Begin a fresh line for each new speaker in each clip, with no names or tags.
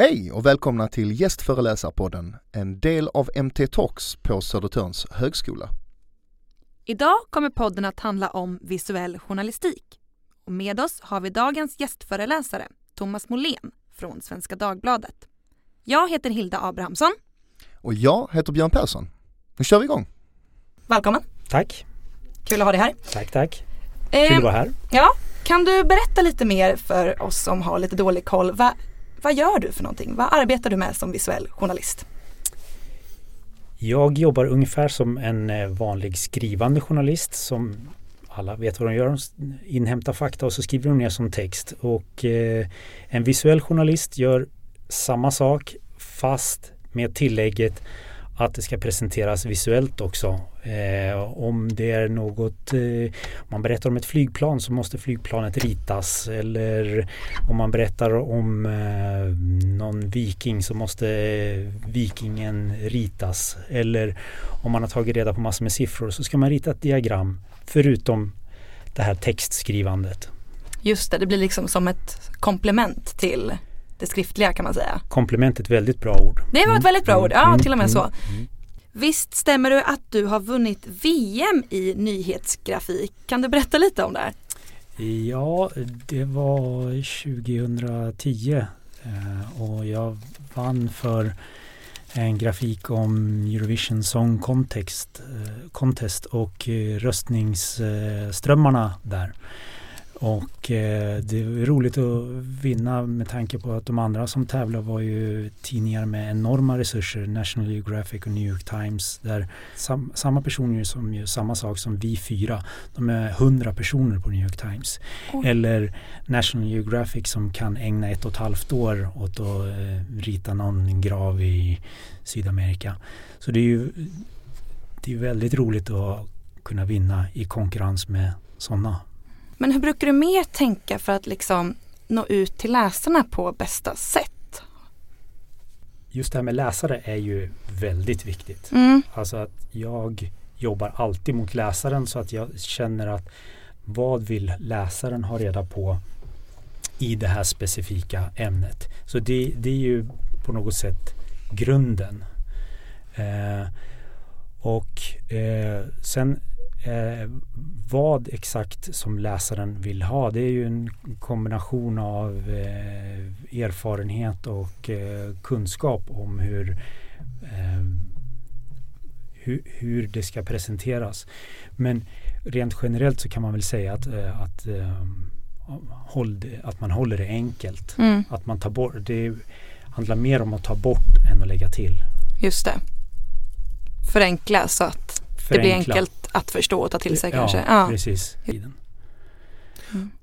Hej och välkomna till Gästföreläsarpodden, en del av MT Talks på Södertörns högskola.
Idag kommer podden att handla om visuell journalistik. Och med oss har vi dagens gästföreläsare, Thomas Molén från Svenska Dagbladet. Jag heter Hilda Abrahamsson.
Och jag heter Björn Persson. Nu kör vi igång.
Välkommen.
Tack.
Kul att ha dig här.
Tack, tack. Kul att vara här.
Ja, kan du berätta lite mer för oss som har lite dålig koll? Va, vad gör du för någonting? Vad arbetar du med som visuell journalist?
Jag jobbar ungefär som en eh, vanlig skrivande journalist som alla vet vad de gör. De inhämtar fakta och så skriver de ner som text. Och eh, en visuell journalist gör samma sak fast med tillägget att det ska presenteras visuellt också. Eh, om det är något, eh, man berättar om ett flygplan så måste flygplanet ritas eller om man berättar om eh, någon viking så måste eh, vikingen ritas eller om man har tagit reda på massor med siffror så ska man rita ett diagram förutom det här textskrivandet.
Just det, det blir liksom som ett komplement till det skriftliga kan man säga.
Komplement är ett väldigt bra ord.
Det var ett väldigt bra ord, ja
Mm,
till och med
mm,
så.
mm.
Visst stämmer det att du har vunnit VM i nyhetsgrafik? Kan du berätta lite om det här?
Ja, det var 2010 eh, och jag vann för en grafik om Eurovision Song Contest, eh, Contest och eh, röstningsströmmarna där. Och eh, det är roligt att vinna med tanke på att de andra som tävlar var ju tidningar med enorma resurser, National Geographic och New York Times, där sam samma personer som gör samma sak som vi fyra, de är hundra personer på New York Times.
Oj.
Eller National Geographic som kan ägna ett och ett halvt år åt att eh, rita någon grav i Sydamerika. Så det är ju det är väldigt roligt att kunna vinna i konkurrens med sådana
Men hur brukar du mer tänka för att liksom nå ut till läsarna på bästa sätt?
just det här med läsare är ju väldigt viktigt.
Mm.
Alltså att jag jobbar alltid mot läsaren så att jag känner att vad vill läsaren ha reda på i det här specifika ämnet. Så det, det är ju på något sätt grunden. Eh, och eh, sen eh, vad exakt som läsaren vill ha det är ju en kombination av eh, erfarenhet och eh, kunskap om hur, eh, hur, hur det ska presenteras. Men rent generellt så kan man väl säga att, eh, att, eh, att man håller det enkelt.
Mm.
Att man tar bort, det handlar mer om att ta bort än att lägga till.
Just det. Förenkla så att det blir
Förenkla.
enkelt att förstå och ta till sig
ja,
kanske. Ja.
precis.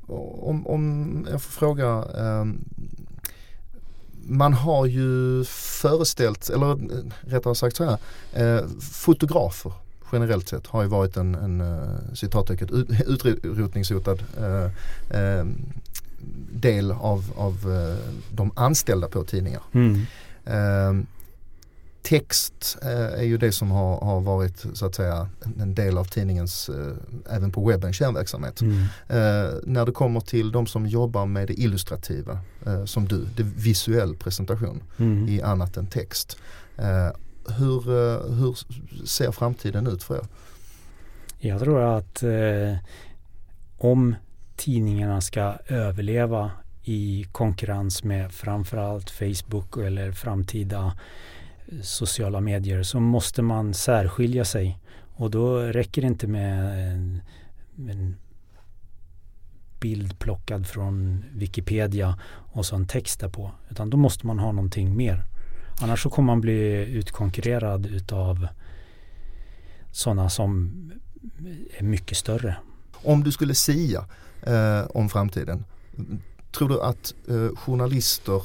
Och Om jag får fråga, ehm, man har ju föreställt, eller rättare sagt så här, eh, fotografer generellt sett har ju varit en, en eh, citattecken ut- utrotningshotad eh, eh, del av, av eh, de anställda på tidningar.
Mm.
Text eh, är ju det som har, har varit så att säga en del av tidningens, eh, även på webben, kärnverksamhet.
Mm.
Eh, när det kommer till de som jobbar med det illustrativa, eh, som du, det visuell presentation
Mm.
i annat än text. Eh, hur, eh, hur ser framtiden ut för er?
Jag tror att om tidningarna ska överleva i konkurrens med framförallt Facebook eller framtida sociala medier så måste man särskilja sig. Och då räcker det inte med en, en bild plockad från Wikipedia och så en text därpå. Utan då måste man ha någonting mer. Annars så kommer man bli utkonkurrerad utav sådana som är mycket större.
Om du skulle sia eh, om framtiden, tror du att eh, journalister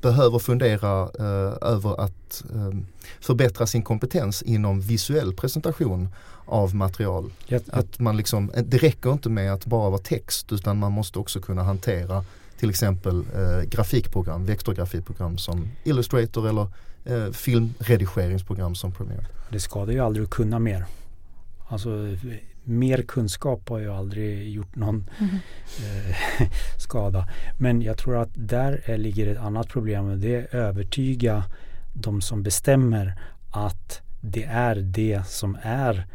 behöver fundera eh, över att eh, förbättra sin kompetens inom visuell presentation av material?
Jag,
Att man liksom, det räcker inte med att bara vara text utan man måste också kunna hantera till exempel eh, grafikprogram, vektorgrafikprogram som Illustrator eller eh, filmredigeringsprogram som Premiere.
det skadar ju aldrig att kunna mer. Alltså mer kunskap har ju aldrig gjort någon mm. eh, skada. Men jag tror att där är, ligger ett annat problem och det är övertyga de som bestämmer att det är det som är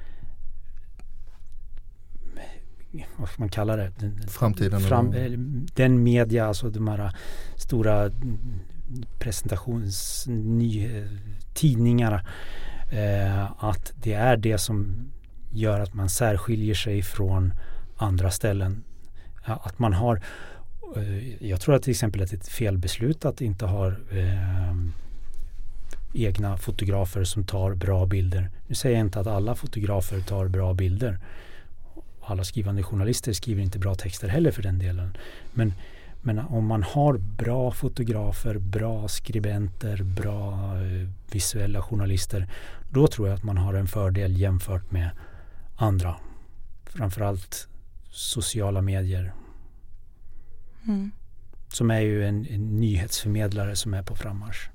vad ska man kalla det?
Framtiden?
Fram, den media, alltså de här stora presentations tidningarna. Eh, att det är det som gör att man särskiljer sig från andra ställen. Att man har, eh, jag tror att till exempel att det är ett felbeslut att inte ha eh, egna fotografer som tar bra bilder. Nu säger jag inte att alla fotografer tar bra bilder. Alla skrivande journalister skriver inte bra texter heller för den delen. Men, men om man har bra fotografer, bra skribenter, bra eh, visuella journalister. Då tror jag att man har en fördel jämfört med andra. Framförallt sociala medier. Mm. Som är ju en, en nyhetsförmedlare som är på frammarsch.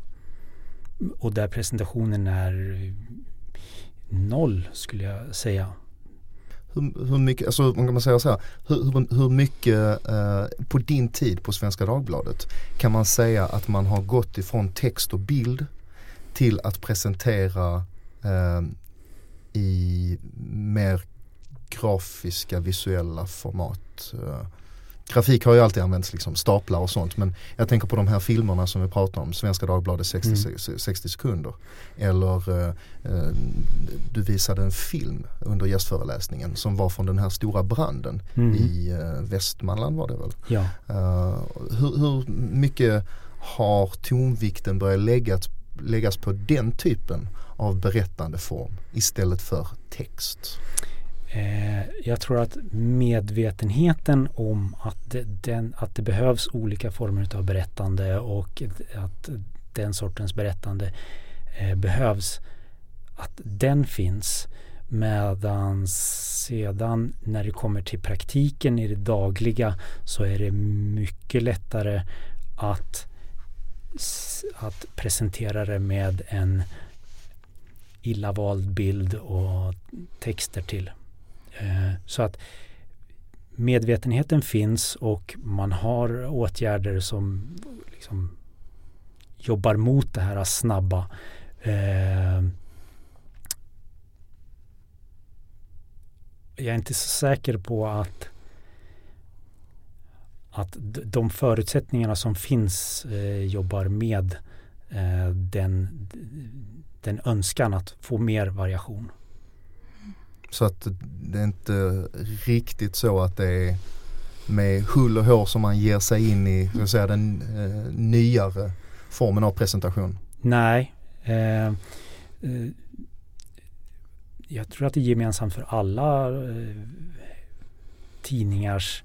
Och där presentationen är noll skulle jag säga.
Hur, hur mycket, alltså man kan man säga så här, hur, hur, hur mycket eh, på din tid på Svenska Dagbladet kan man säga att man har gått ifrån text och bild till att presentera eh, i mer grafiska visuella format. Eh, grafik har ju alltid använts, liksom staplar och sånt. Men jag tänker på de här filmerna som vi pratar om, Svenska Dagbladet 60, mm. 60 sekunder. Eller eh, eh, du visade en film under gästföreläsningen som var från den här stora branden mm. i eh, Västmanland var det väl?
Ja.
Uh, hur, hur, mycket har tonvikten börjat läggas, läggas på den typen av berättande form istället för text?
Eh, jag tror att medvetenheten om att det, den, att det behövs olika former av berättande och att den sortens berättande eh, behövs, att den finns. Medan sedan när det kommer till praktiken i det dagliga så är det mycket lättare att, att presentera det med en illa vald bild och texter till. Eh, så att medvetenheten finns och man har åtgärder som liksom jobbar mot det här snabba. Eh, jag är inte så säker på att att de förutsättningarna som finns eh, jobbar med eh, den, den önskan att få mer variation.
Så att det är inte riktigt så att det är med hull och hår som man ger sig in i så att säga, den eh, nyare formen av presentation.
Nej. Eh, eh, jag tror att det är gemensamt för alla eh, tidningars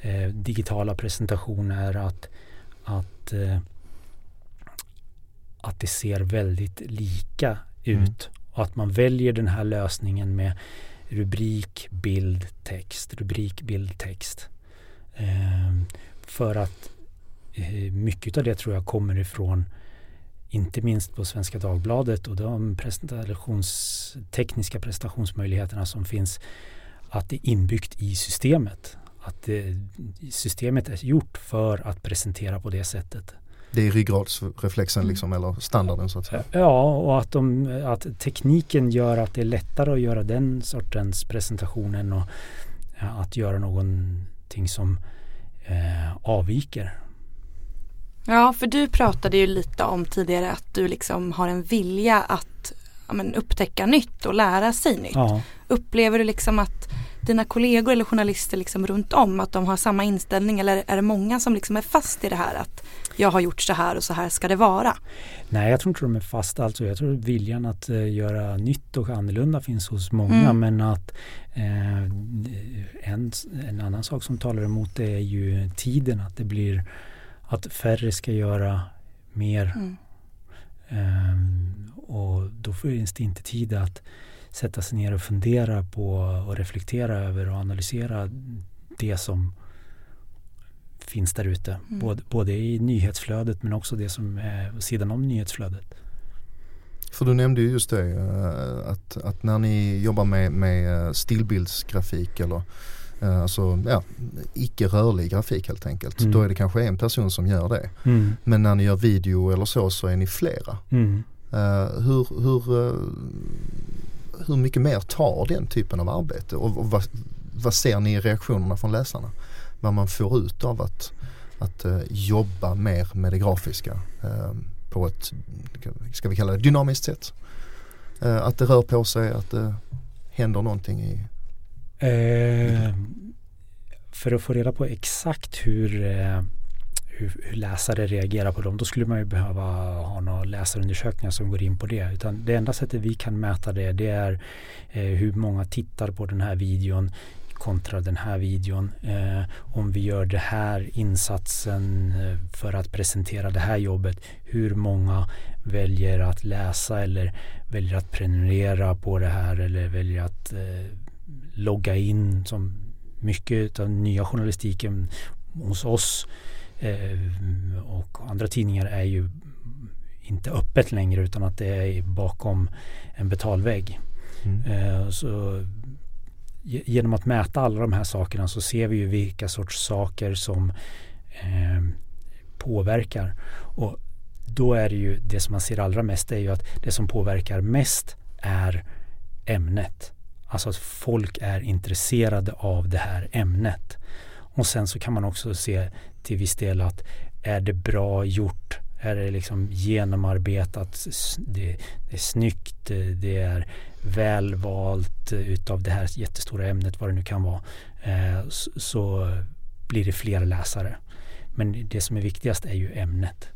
eh, digitala presentationer att, att, eh, att det ser väldigt lika mm. ut och att man väljer den här lösningen med rubrik, bild, text, rubrik, bild, text. Eh, för att eh, mycket av det tror jag kommer ifrån inte minst på Svenska Dagbladet och de presentations, tekniska presentationsmöjligheterna som finns att det är inbyggt i systemet. Att det, systemet är gjort för att presentera på det sättet.
Det är ryggradsreflexen mm. liksom, eller standarden så att säga.
Ja, och att, de, att tekniken gör att det är lättare att göra den sortens presentationen och att göra någonting som eh, avviker.
Ja, för du pratade ju lite om tidigare att du liksom har en vilja att ja, men, upptäcka nytt och lära sig nytt. Ja. Upplever du liksom att dina kollegor eller journalister liksom runt om att de har samma inställning eller är det många som liksom är fast i det här att jag har gjort så här och så här ska det vara?
Nej, jag tror inte de är fast. Alltså, jag tror viljan att uh, göra nytt och annorlunda finns hos många mm. men att uh, en, en annan sak som talar emot det är ju tiden. Att det blir att färre ska göra mer. Mm. Um, och då finns det inte tid att sätta sig ner och fundera på och reflektera över och analysera det som finns där ute. Mm. Både, både, i nyhetsflödet men också det som är sidan om nyhetsflödet.
För du nämnde ju just det eh, att, att när ni jobbar med, med eh, stillbildsgrafik eller eh, alltså ja, icke rörlig grafik helt enkelt.
Mm.
Då är det kanske en person som gör det.
Mm.
Men när ni gör video eller så så är ni flera. Uh, hur, hur, uh, hur mycket mer tar den typen av arbete och, och vad, vad ser ni i reaktionerna från läsarna? Vad man får ut av att, att uh, jobba mer med det grafiska på ett, ska vi kalla det dynamiskt sätt? att det rör på sig, att det händer någonting i
för att få reda på exakt hur, hur, hur, läsare reagerar på dem, då skulle man ju behöva ha några läsarundersökningar som går in på det. Utan det enda sättet vi kan mäta det, det är eh, hur många tittar på den här videon kontra den här videon. Eh, om vi gör det här insatsen eh, för att presentera det här jobbet, hur många väljer att läsa eller väljer att prenumerera på det här eller väljer att eh, logga in som mycket av nya journalistiken hos oss och andra tidningar är ju inte öppet längre utan att det är bakom en betalvägg. Mm. Eh, så genom att mäta alla de här sakerna så ser vi ju vilka sorts saker som eh, påverkar. Och då är det ju det som man ser allra mest är ju att det som påverkar mest är ämnet. Alltså att folk är intresserade av det här ämnet. Och sen så kan man också se till viss del att är det bra gjort? Är det liksom genomarbetat? Det, det är snyggt, det är välvalt utav det här jättestora ämnet, vad det nu kan vara. Eh, så blir det fler läsare. Men det som är viktigast är ju ämnet.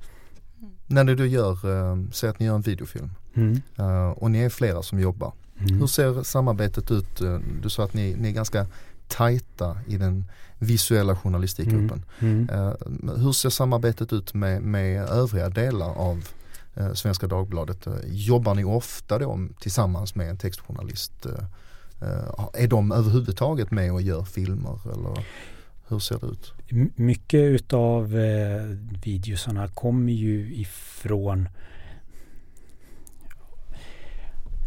När du gör, eh, säg att ni gör en videofilm mm. Eh, och ni är flera som jobbar. Mm. Hur ser samarbetet ut? Eh, du sa att ni, ni är ganska tajta i den visuella journalistikgruppen. Mm. Mm. Uh, hur ser samarbetet ut med, med övriga delar av uh, Svenska Dagbladet? Uh, jobbar ni ofta då tillsammans med en textjournalist? är de överhuvudtaget med och gör filmer eller hur ser det ut?
Mycket utav eh, videosarna kommer ju ifrån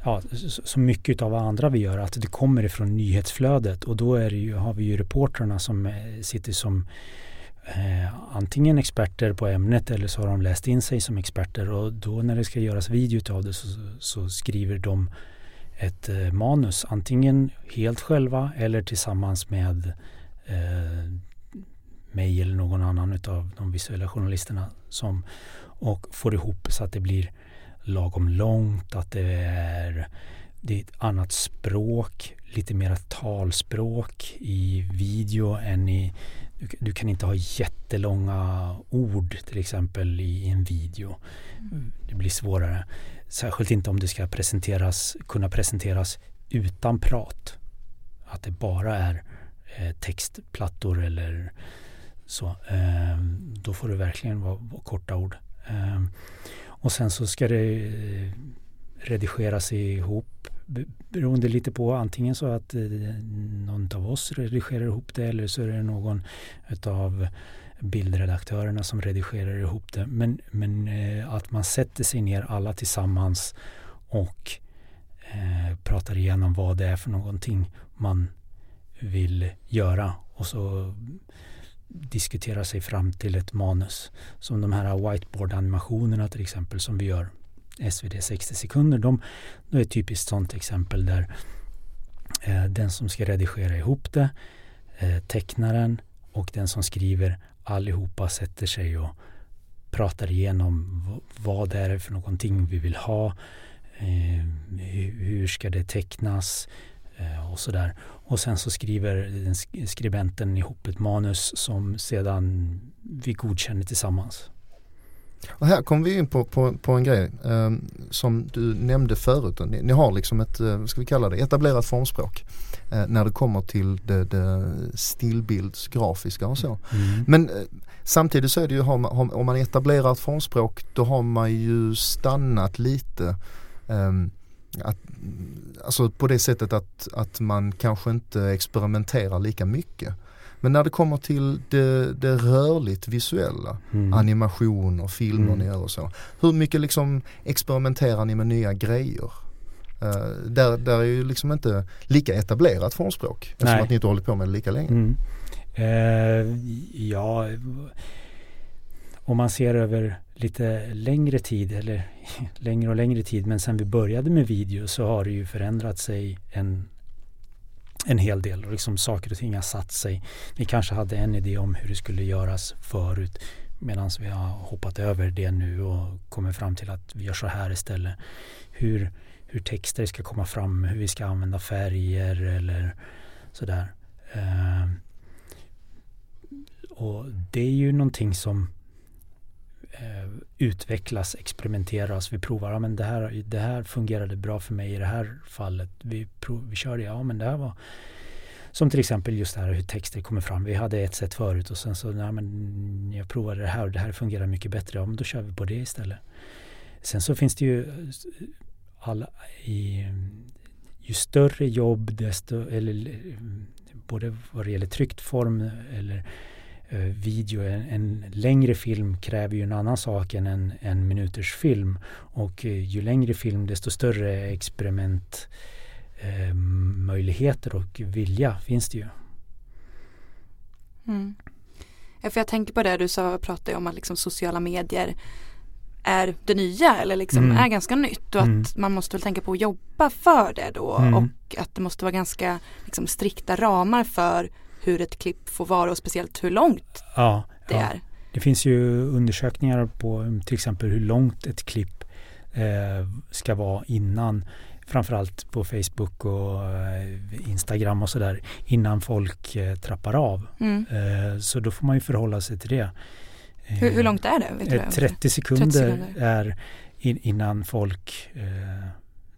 ja, så mycket av vad andra vi gör, att det kommer ifrån nyhetsflödet. Och då är ju, har vi ju reportrarna som eh, sitter som eh, antingen experter på ämnet eller så har de läst in sig som experter. Och då när det ska göras video av det så, så skriver de ett eh, manus antingen helt själva eller tillsammans med eh, mig eller någon annan av de visuella journalisterna som och får ihop så att det blir lagom långt, att det är, det är ett annat språk, lite mer talspråk i video än i du, du, kan inte ha jättelånga ord till exempel i en video. Det blir svårare. Särskilt inte om det ska presenteras, kunna presenteras utan prat. Att det bara är eh, textplattor eller så. Eh, då får det verkligen vara, vara korta ord. Eh, och sen så ska det eh, redigeras ihop beroende lite på antingen så att eh, någon av oss redigerar ihop det eller så är det någon av bildredaktörerna som redigerar ihop det. Men, men eh, att man sätter sig ner alla tillsammans och eh, pratar igenom vad det är för någonting man vill göra och så diskutera sig fram till ett manus. Som de här whiteboard-animationerna till exempel som vi gör. SvD 60 sekunder. De, de är ett typiskt sådant exempel där eh, den som ska redigera ihop det, eh, tecknaren och den som skriver allihopa sätter sig och pratar igenom vad det är för någonting vi vill ha. Eh, hur ska det tecknas? Eh, och sådär. Och sen så skriver skribenten ihop ett manus som sedan vi godkänner tillsammans.
Och här kommer vi in på, på, på en grej eh, som du nämnde förut. Ni, ni, har liksom ett, eh, ska vi kalla det, etablerat formspråk eh, när det kommer till det, det stillbildsgrafiska och så. Mm. Men eh, samtidigt så är det ju, har man, om man etablerar ett formspråk då har man ju stannat lite ehm, att, alltså på det sättet att, att man kanske inte experimenterar lika mycket. Men när det kommer till det, det rörligt visuella,
Mm.
animationer, filmer
Mm.
ni gör och så. Hur mycket liksom experimenterar ni med nya grejer? Eh, där, där är ju liksom inte lika etablerat formspråk eftersom
Nej.
att ni inte hållit på med det lika länge.
Mm. Eh, ja, om man ser över lite längre tid eller längre och längre tid men sen vi började med video så har det ju förändrat sig en, en hel del och liksom saker och ting har satt sig. Vi kanske hade en idé om hur det skulle göras förut medan vi har hoppat över det nu och kommer fram till att vi gör så här istället. Hur, hur texter ska komma fram, hur vi ska använda färger eller sådär. Eh, och det är ju någonting som Eh, utvecklas, experimenteras. Vi provar, ja men det här, det här fungerade bra för mig i det här fallet. Vi, prov, vi kör det, ja men det här var som till exempel just det här hur texter kommer fram. Vi hade ett sätt förut och sen så, nej men jag provade det här och det här fungerar mycket bättre. Ja men då kör vi på det istället. Sen så finns det ju eh, alla i ju större jobb desto, eller eh, både vad det gäller tryckt form eller eh, video, en, en längre film kräver ju en annan sak än en, en minuters film och eh, ju längre film desto större experiment eh, möjligheter och vilja finns det ju.
Mm. Ja, för jag tänker på det du sa, pratade om att liksom sociala medier är det nya eller liksom
Mm.
är ganska nytt och
Mm.
att man måste väl tänka på att jobba för det då
Mm.
och att det måste vara ganska liksom, strikta ramar för hur ett klipp får vara och speciellt hur långt
Ja,
det
ja.
är.
Det finns ju undersökningar på um, till exempel hur långt ett klipp eh, ska vara innan framförallt på Facebook och eh, Instagram och sådär innan folk eh, trappar av.
Mm.
Eh, så då får man ju förhålla sig till det.
Hur, hur långt är det? Vet du
eh,
vad?
30 sekunder,
30 sekunder.
är in, innan folk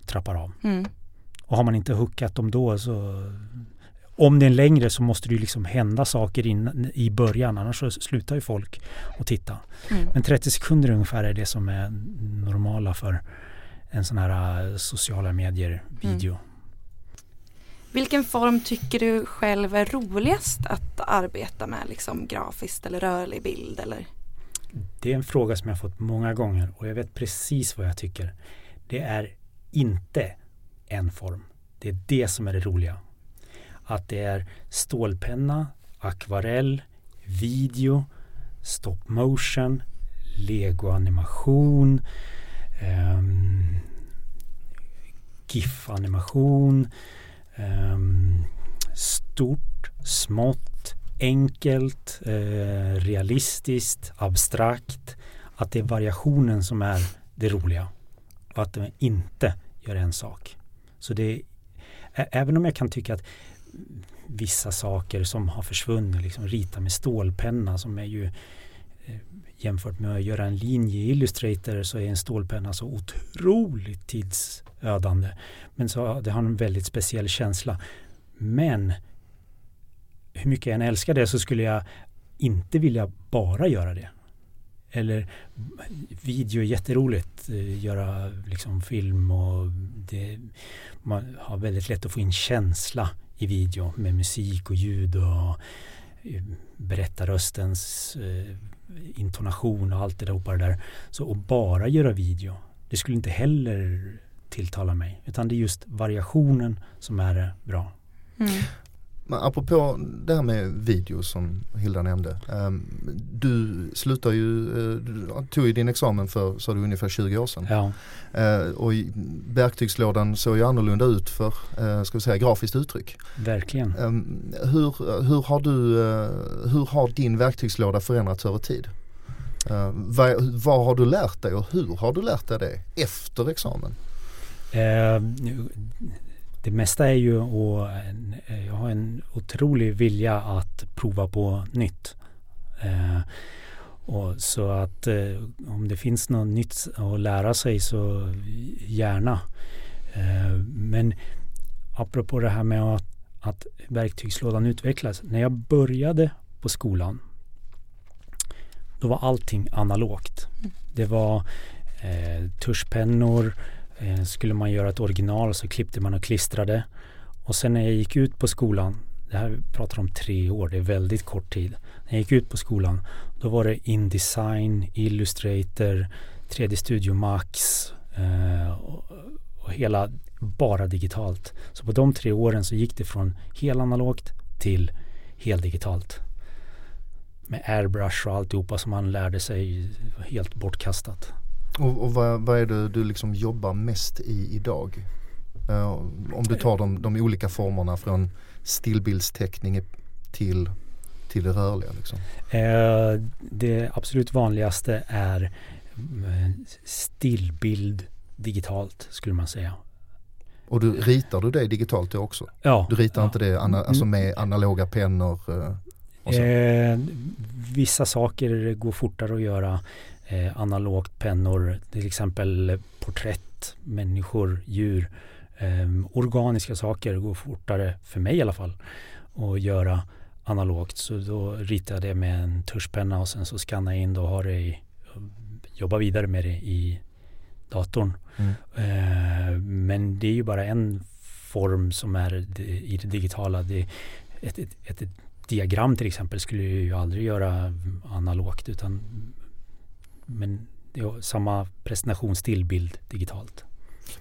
trappar av.
Mm.
Och har man inte hookat dem då så om det är längre så måste det ju liksom hända saker in, i början annars så slutar ju folk att titta.
Mm.
Men 30 sekunder ungefär är det som är normala för en sån här eh, sociala medier video.
Vilken form tycker du själv är roligast att arbeta med? Liksom grafiskt eller rörlig bild eller?
Det är en fråga som jag fått många gånger och jag vet precis vad jag tycker. Det är inte en form. Det är det som är det roliga. Att det är stålpenna, akvarell, video, stop motion, legoanimation, um, GIF-animation, um, stort, smått, enkelt, eh, realistiskt, abstrakt. Att det är variationen som är det roliga och att det inte gör en sak. Så det är, även om jag kan tycka att vissa saker som har försvunnit, liksom rita med stålpenna som är ju eh, jämfört med att göra en linje i Illustrator så är en stålpenna så otroligt tidsödande. Men så det har en väldigt speciell känsla. Men hur mycket jag än älskar det så skulle jag inte vilja bara göra det. Eller video är jätteroligt, eh, göra liksom film och det, man har väldigt lätt att få in känsla i video med musik och ljud och eh, berättarröstens eh, intonation och allt det där, det där. Så att bara göra video, det skulle inte heller tilltala mig. Utan det är just variationen som är bra.
Mm.
Men apropå det här med video som Hilda nämnde. ehm, du slutar ju, eh, du tog ju din examen för, sa du, ungefär 20 år sedan.
Ja,
Eh, och verktygslådan såg ju annorlunda ut för, eh, ska vi säga, grafiskt uttryck.
verkligen.
Ehm, hur, hur, har du, hur har din verktygslåda förändrats över tid? Vad, vad har du lärt dig och hur har du lärt dig det efter examen?
Eh, det mesta är ju att eh, jag har en otrolig vilja att prova på nytt. Eh, och så att eh, om det finns något nytt att lära sig så gärna. Eh, men apropå det här med att, att verktygslådan utvecklas. När jag började på skolan då var allting analogt. Det var eh, tuschpennor, eh, skulle man göra ett original så klippte man och klistrade. Och sen när jag gick ut på skolan det här pratar om tre år, det är väldigt kort tid. När jag gick ut på skolan, då var det Indesign, Illustrator, 3D Studio Max eh, och, och hela bara digitalt. Så på de tre åren så gick det från helanalogt till heldigitalt. Med airbrush och alltihopa som man lärde sig helt bortkastat.
Och, och vad, vad, är det du liksom jobbar mest i idag? Uh, om du tar de, de olika formerna från stillbildsteckning till, till det rörliga. Liksom.
Uh, det absolut vanligaste är uh, stillbild digitalt skulle man säga.
Och du ritar du det digitalt då också?
Ja.
Du ritar
ja.
inte det ana, alltså med mm. analoga pennor?
Eh, vissa saker går fortare att göra eh, analogt pennor, till exempel porträtt, människor, djur. Eh, organiska saker går fortare, för mig i alla fall, att göra analogt. Så då ritar jag det med en tuschpenna och sen så skannar jag in det och har det i, jobbar vidare med det i datorn. Mm. Eh, men det är ju bara en form som är i det digitala. Det ett, ett, ett, diagram till exempel skulle jag ju aldrig göra analogt utan men är samma presentationsstillbild digitalt.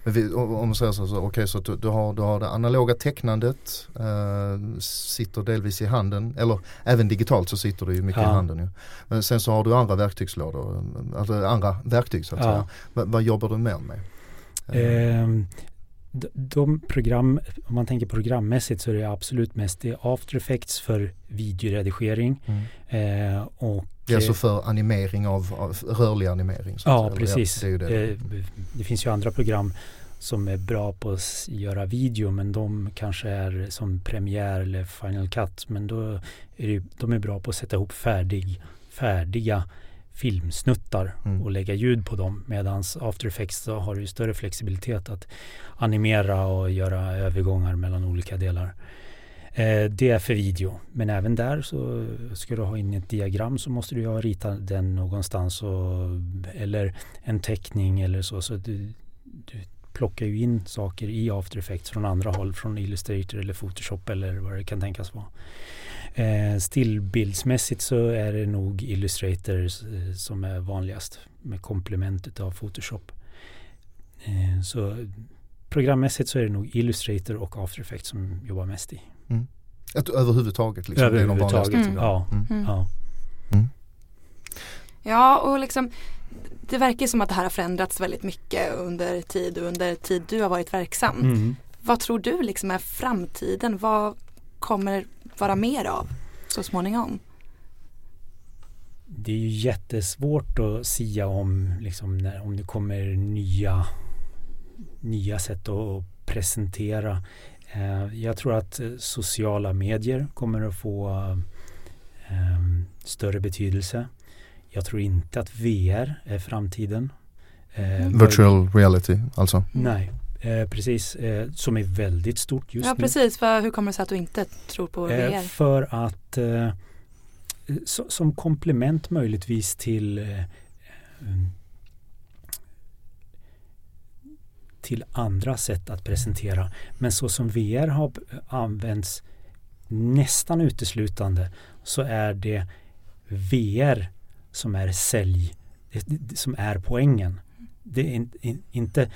Men vi, om man säger så, så okay, så du, du, har, du har det analoga tecknandet, eh, sitter delvis i handen, eller även digitalt så sitter det ju mycket ja. i handen. Ju. Men sen så har du andra verktygslådor, alltså andra verktyg så att ja. säga. vad, vad jobbar du mer med?
Eh, de program, om man tänker programmässigt så är det absolut mest det After Effects för videoredigering. Mm. Eh, och,
det är alltså för animering av, av rörlig animering?
ja, precis. Ja, det, det. Det, finns ju andra program som är bra på att göra video men de kanske är som Premiere eller Final Cut men då är det, de är bra på att sätta ihop färdig, färdiga filmsnuttar mm. och lägga ljud på dem. Medan After Effects så har du större flexibilitet att animera och göra övergångar mellan olika delar. Eh, det är för video. Men även där så ska du ha in ett diagram så måste du ha ritat den någonstans och, eller en teckning eller så. så du, du plockar ju in saker i After Effects från andra håll, från Illustrator eller Photoshop eller vad det kan tänkas vara. Eh, stillbildsmässigt så är det nog Illustrator eh, som är vanligast med komplementet av Photoshop. Eh, så programmässigt så är det nog Illustrator och After Effects som jobbar mest i.
Mm. Att, överhuvudtaget? Liksom,
överhuvudtaget, det är de ja. Mm. Mm. ja.
Mm. Ja, och liksom det verkar som att det här har förändrats väldigt mycket under tid och under tid du har varit verksam. Mm. Vad tror du liksom är framtiden? Vad kommer vara mer av så småningom?
Det är ju jättesvårt att sia om liksom, när, om det kommer nya, nya sätt att presentera. Eh, jag tror att eh, sociala medier kommer att få eh, större betydelse. Jag tror inte att VR är framtiden.
Mm. Virtual reality alltså?
Nej, Eh, precis, eh, som är väldigt stort just
ja,
nu.
Ja precis, för hur kommer det sig att du inte tror på VR? Eh,
för att so, som komplement möjligtvis till eh, mm, till andra sätt att presentera. Men så som VR har använts nästan uteslutande så är det VR som är sälj, som är poängen. Det är in, in, inte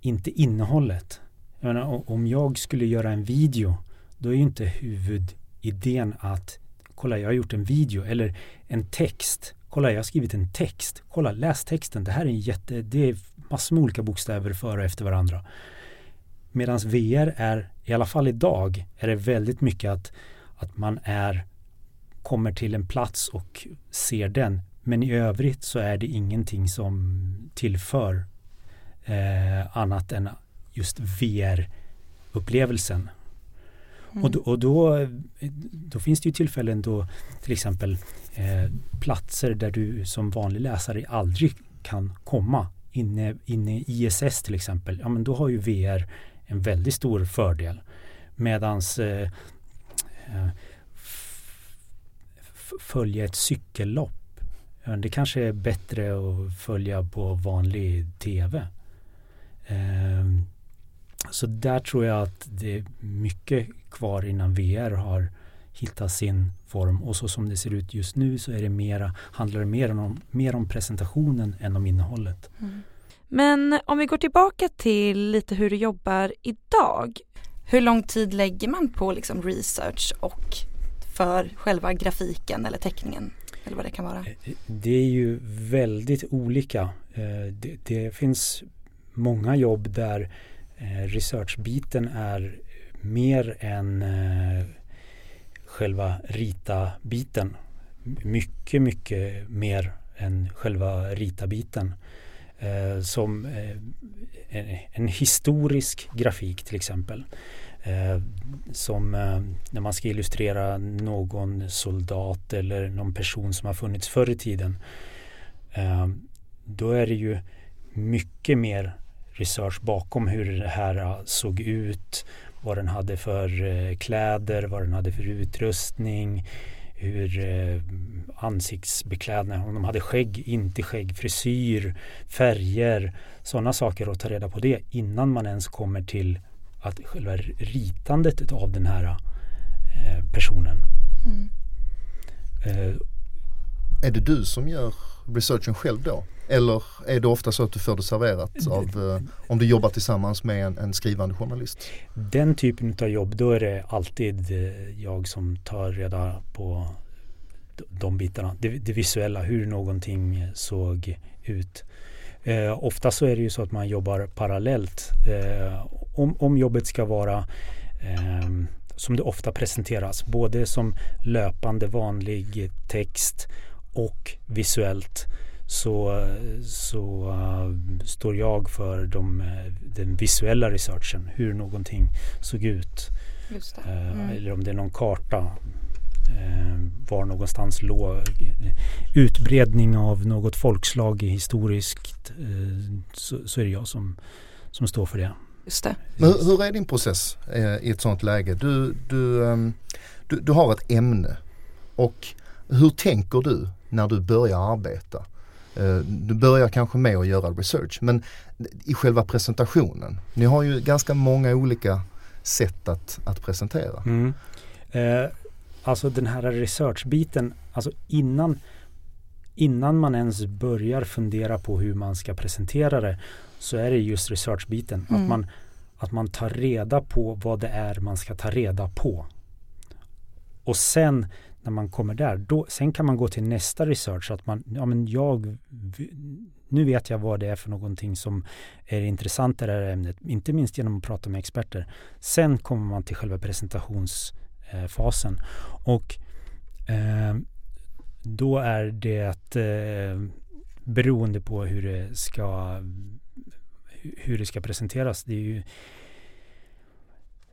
inte innehållet. Jag menar, om jag skulle göra en video då är ju inte huvudidén att kolla jag har gjort en video eller en text. Kolla jag har skrivit en text. Kolla läs texten. Det här är en jätte, det är massor med olika bokstäver före och efter varandra. Medan VR är, i alla fall idag, är det väldigt mycket att, att man är kommer till en plats och ser den. Men i övrigt så är det ingenting som tillför eh, annat än just VR-upplevelsen. Mm. Och, då, och då, då, finns det ju tillfällen då till exempel eh, platser där du som vanlig läsare aldrig kan komma. Inne, inne i ISS till exempel, ja men då har ju VR en väldigt stor fördel. Medans eh, eh följa ett cykellopp. Det kanske är bättre att följa på vanlig tv. Eh, så där tror jag att det är mycket kvar innan VR har hittat sin form och så som det ser ut just nu så är det mera, handlar det mer om, mer om presentationen än om innehållet. Mm.
Men om vi går tillbaka till lite hur du jobbar idag. Hur lång tid lägger man på liksom research och för själva grafiken eller teckningen? Eller vad det kan vara? Eh,
det är ju väldigt olika. Eh, det, det finns många jobb där eh, researchbiten är mer än själva rita-biten. Mycket, mycket mer än själva rita-biten. Eh, som eh, en, historisk grafik till exempel. Eh, som eh, när man ska illustrera någon soldat eller någon person som har funnits förr i tiden. Eh, då är det ju mycket mer research bakom hur det här såg ut, vad den hade för eh, kläder, vad den hade för utrustning, hur eh, ansiktsbeklädnad, om de hade skägg, inte skägg, frisyr, färger, sådana saker och ta reda på det innan man ens kommer till att själva ritandet av den här eh, personen. Mm.
Eh, är det du som gör researchen själv då? Eller är det ofta så att du får det serverat av, eh, om du jobbar tillsammans med en, en, skrivande journalist?
Den typen av jobb, då är det alltid eh, jag som tar reda på de bitarna. Det, det visuella, hur någonting såg ut. Eh, ofta så är det ju så att man jobbar parallellt. Eh, om, om jobbet ska vara eh, som det ofta presenteras, både som löpande vanlig text och visuellt så, så uh, står jag för de, uh, den visuella researchen, hur någonting såg ut. Uh, mm. Eller om det är någon karta var någonstans låg utbredning av något folkslag historiskt så, så, är det jag som, som står för det.
Just det.
Men hur, är din process i ett sådant läge? Du, du, um, du, du har ett ämne och hur tänker du när du börjar arbeta? Eh, du börjar kanske med att göra research men i själva presentationen. Ni har ju ganska många olika sätt att, att presentera. Mm.
Eh, alltså den här researchbiten, alltså innan, innan man ens börjar fundera på hur man ska presentera det så är det just researchbiten. Mm. Att, man, att man tar reda på vad det är man ska ta reda på. Och sen när man kommer där, då, sen kan man gå till nästa research. Att man, ja men jag, nu vet jag vad det är för någonting som är intressant i det här ämnet. Inte minst genom att prata med experter. Sen kommer man till själva presentationsfasen. och eh, då är det eh, beroende på hur det ska hur det ska presenteras. Det är ju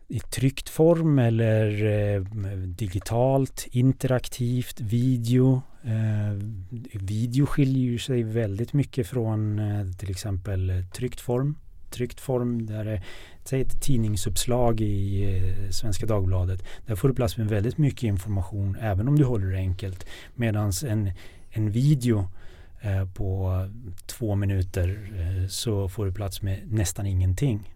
i tryckt form eller eh, digitalt, interaktivt, video. Eh, video skiljer sig väldigt mycket från eh, till exempel tryckt form. Tryckt form, där är säg ett tidningsuppslag i eh, Svenska Dagbladet. Där får du plats med väldigt mycket information även om du håller det enkelt. Medan en, en video eh, på två minuter eh, så får du plats med nästan ingenting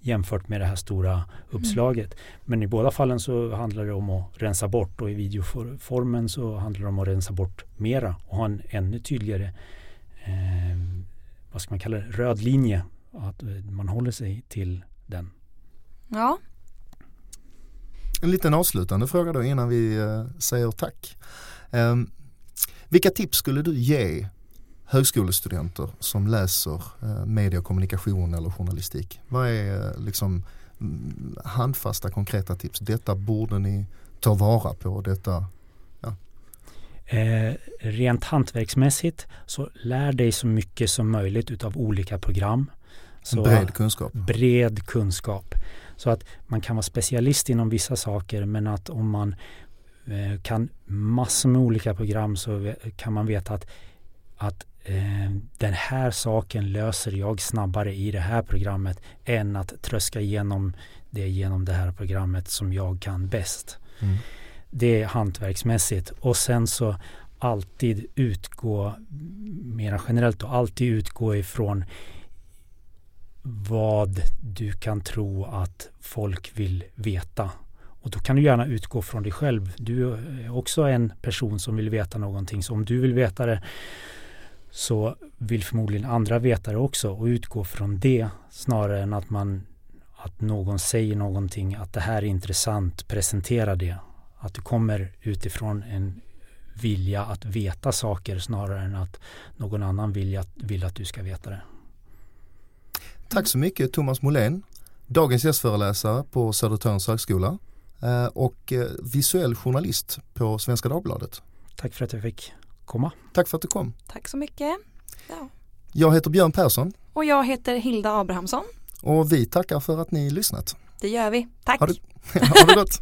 jämfört med det här stora uppslaget. Mm. Men i båda fallen så handlar det om att rensa bort och i videoformen så handlar det om att rensa bort mera och ha en ännu tydligare eh, vad ska man kalla det, röd linje. Att eh, man håller sig till den.
Ja.
En liten avslutande fråga då innan vi eh, säger tack. Eh, vilka tips skulle du ge högskolestudenter som läser eh, media och kommunikation eller journalistik? Vad är eh, liksom mm, handfasta konkreta tips? Detta borde ni ta vara på. Detta, ja.
eh, rent hantverksmässigt så lär dig så mycket som möjligt utav olika program. Så
bred kunskap.
Bred kunskap. Så att man kan vara specialist inom vissa saker men att om man kan massor med olika program så kan man veta att, att den här saken löser jag snabbare i det här programmet än att tröska igenom det genom det här programmet som jag kan bäst. Mm. Det är hantverksmässigt och sen så alltid utgå, mera generellt då, alltid utgå ifrån vad du kan tro att folk vill veta. Och då kan du gärna utgå från dig själv. Du är också en person som vill veta någonting. Så om du vill veta det så vill förmodligen andra veta det också och utgå från det snarare än att man att någon säger någonting, att det här är intressant, presentera det. Att du kommer utifrån en vilja att veta saker snarare än att någon annan vill, vill att du ska veta det.
Tack så mycket Thomas Molén, dagens gästföreläsare på Södertörns högskola eh, och eh, visuell journalist på Svenska Dagbladet.
Tack för att jag fick komma.
Tack för att du kom.
Tack så mycket.
Ja. Jag heter Björn Persson.
Och jag heter Hilda Abrahamsson.
Och vi tackar för att ni lyssnat.
Det gör vi. Tack.
Ha det, ha det gott.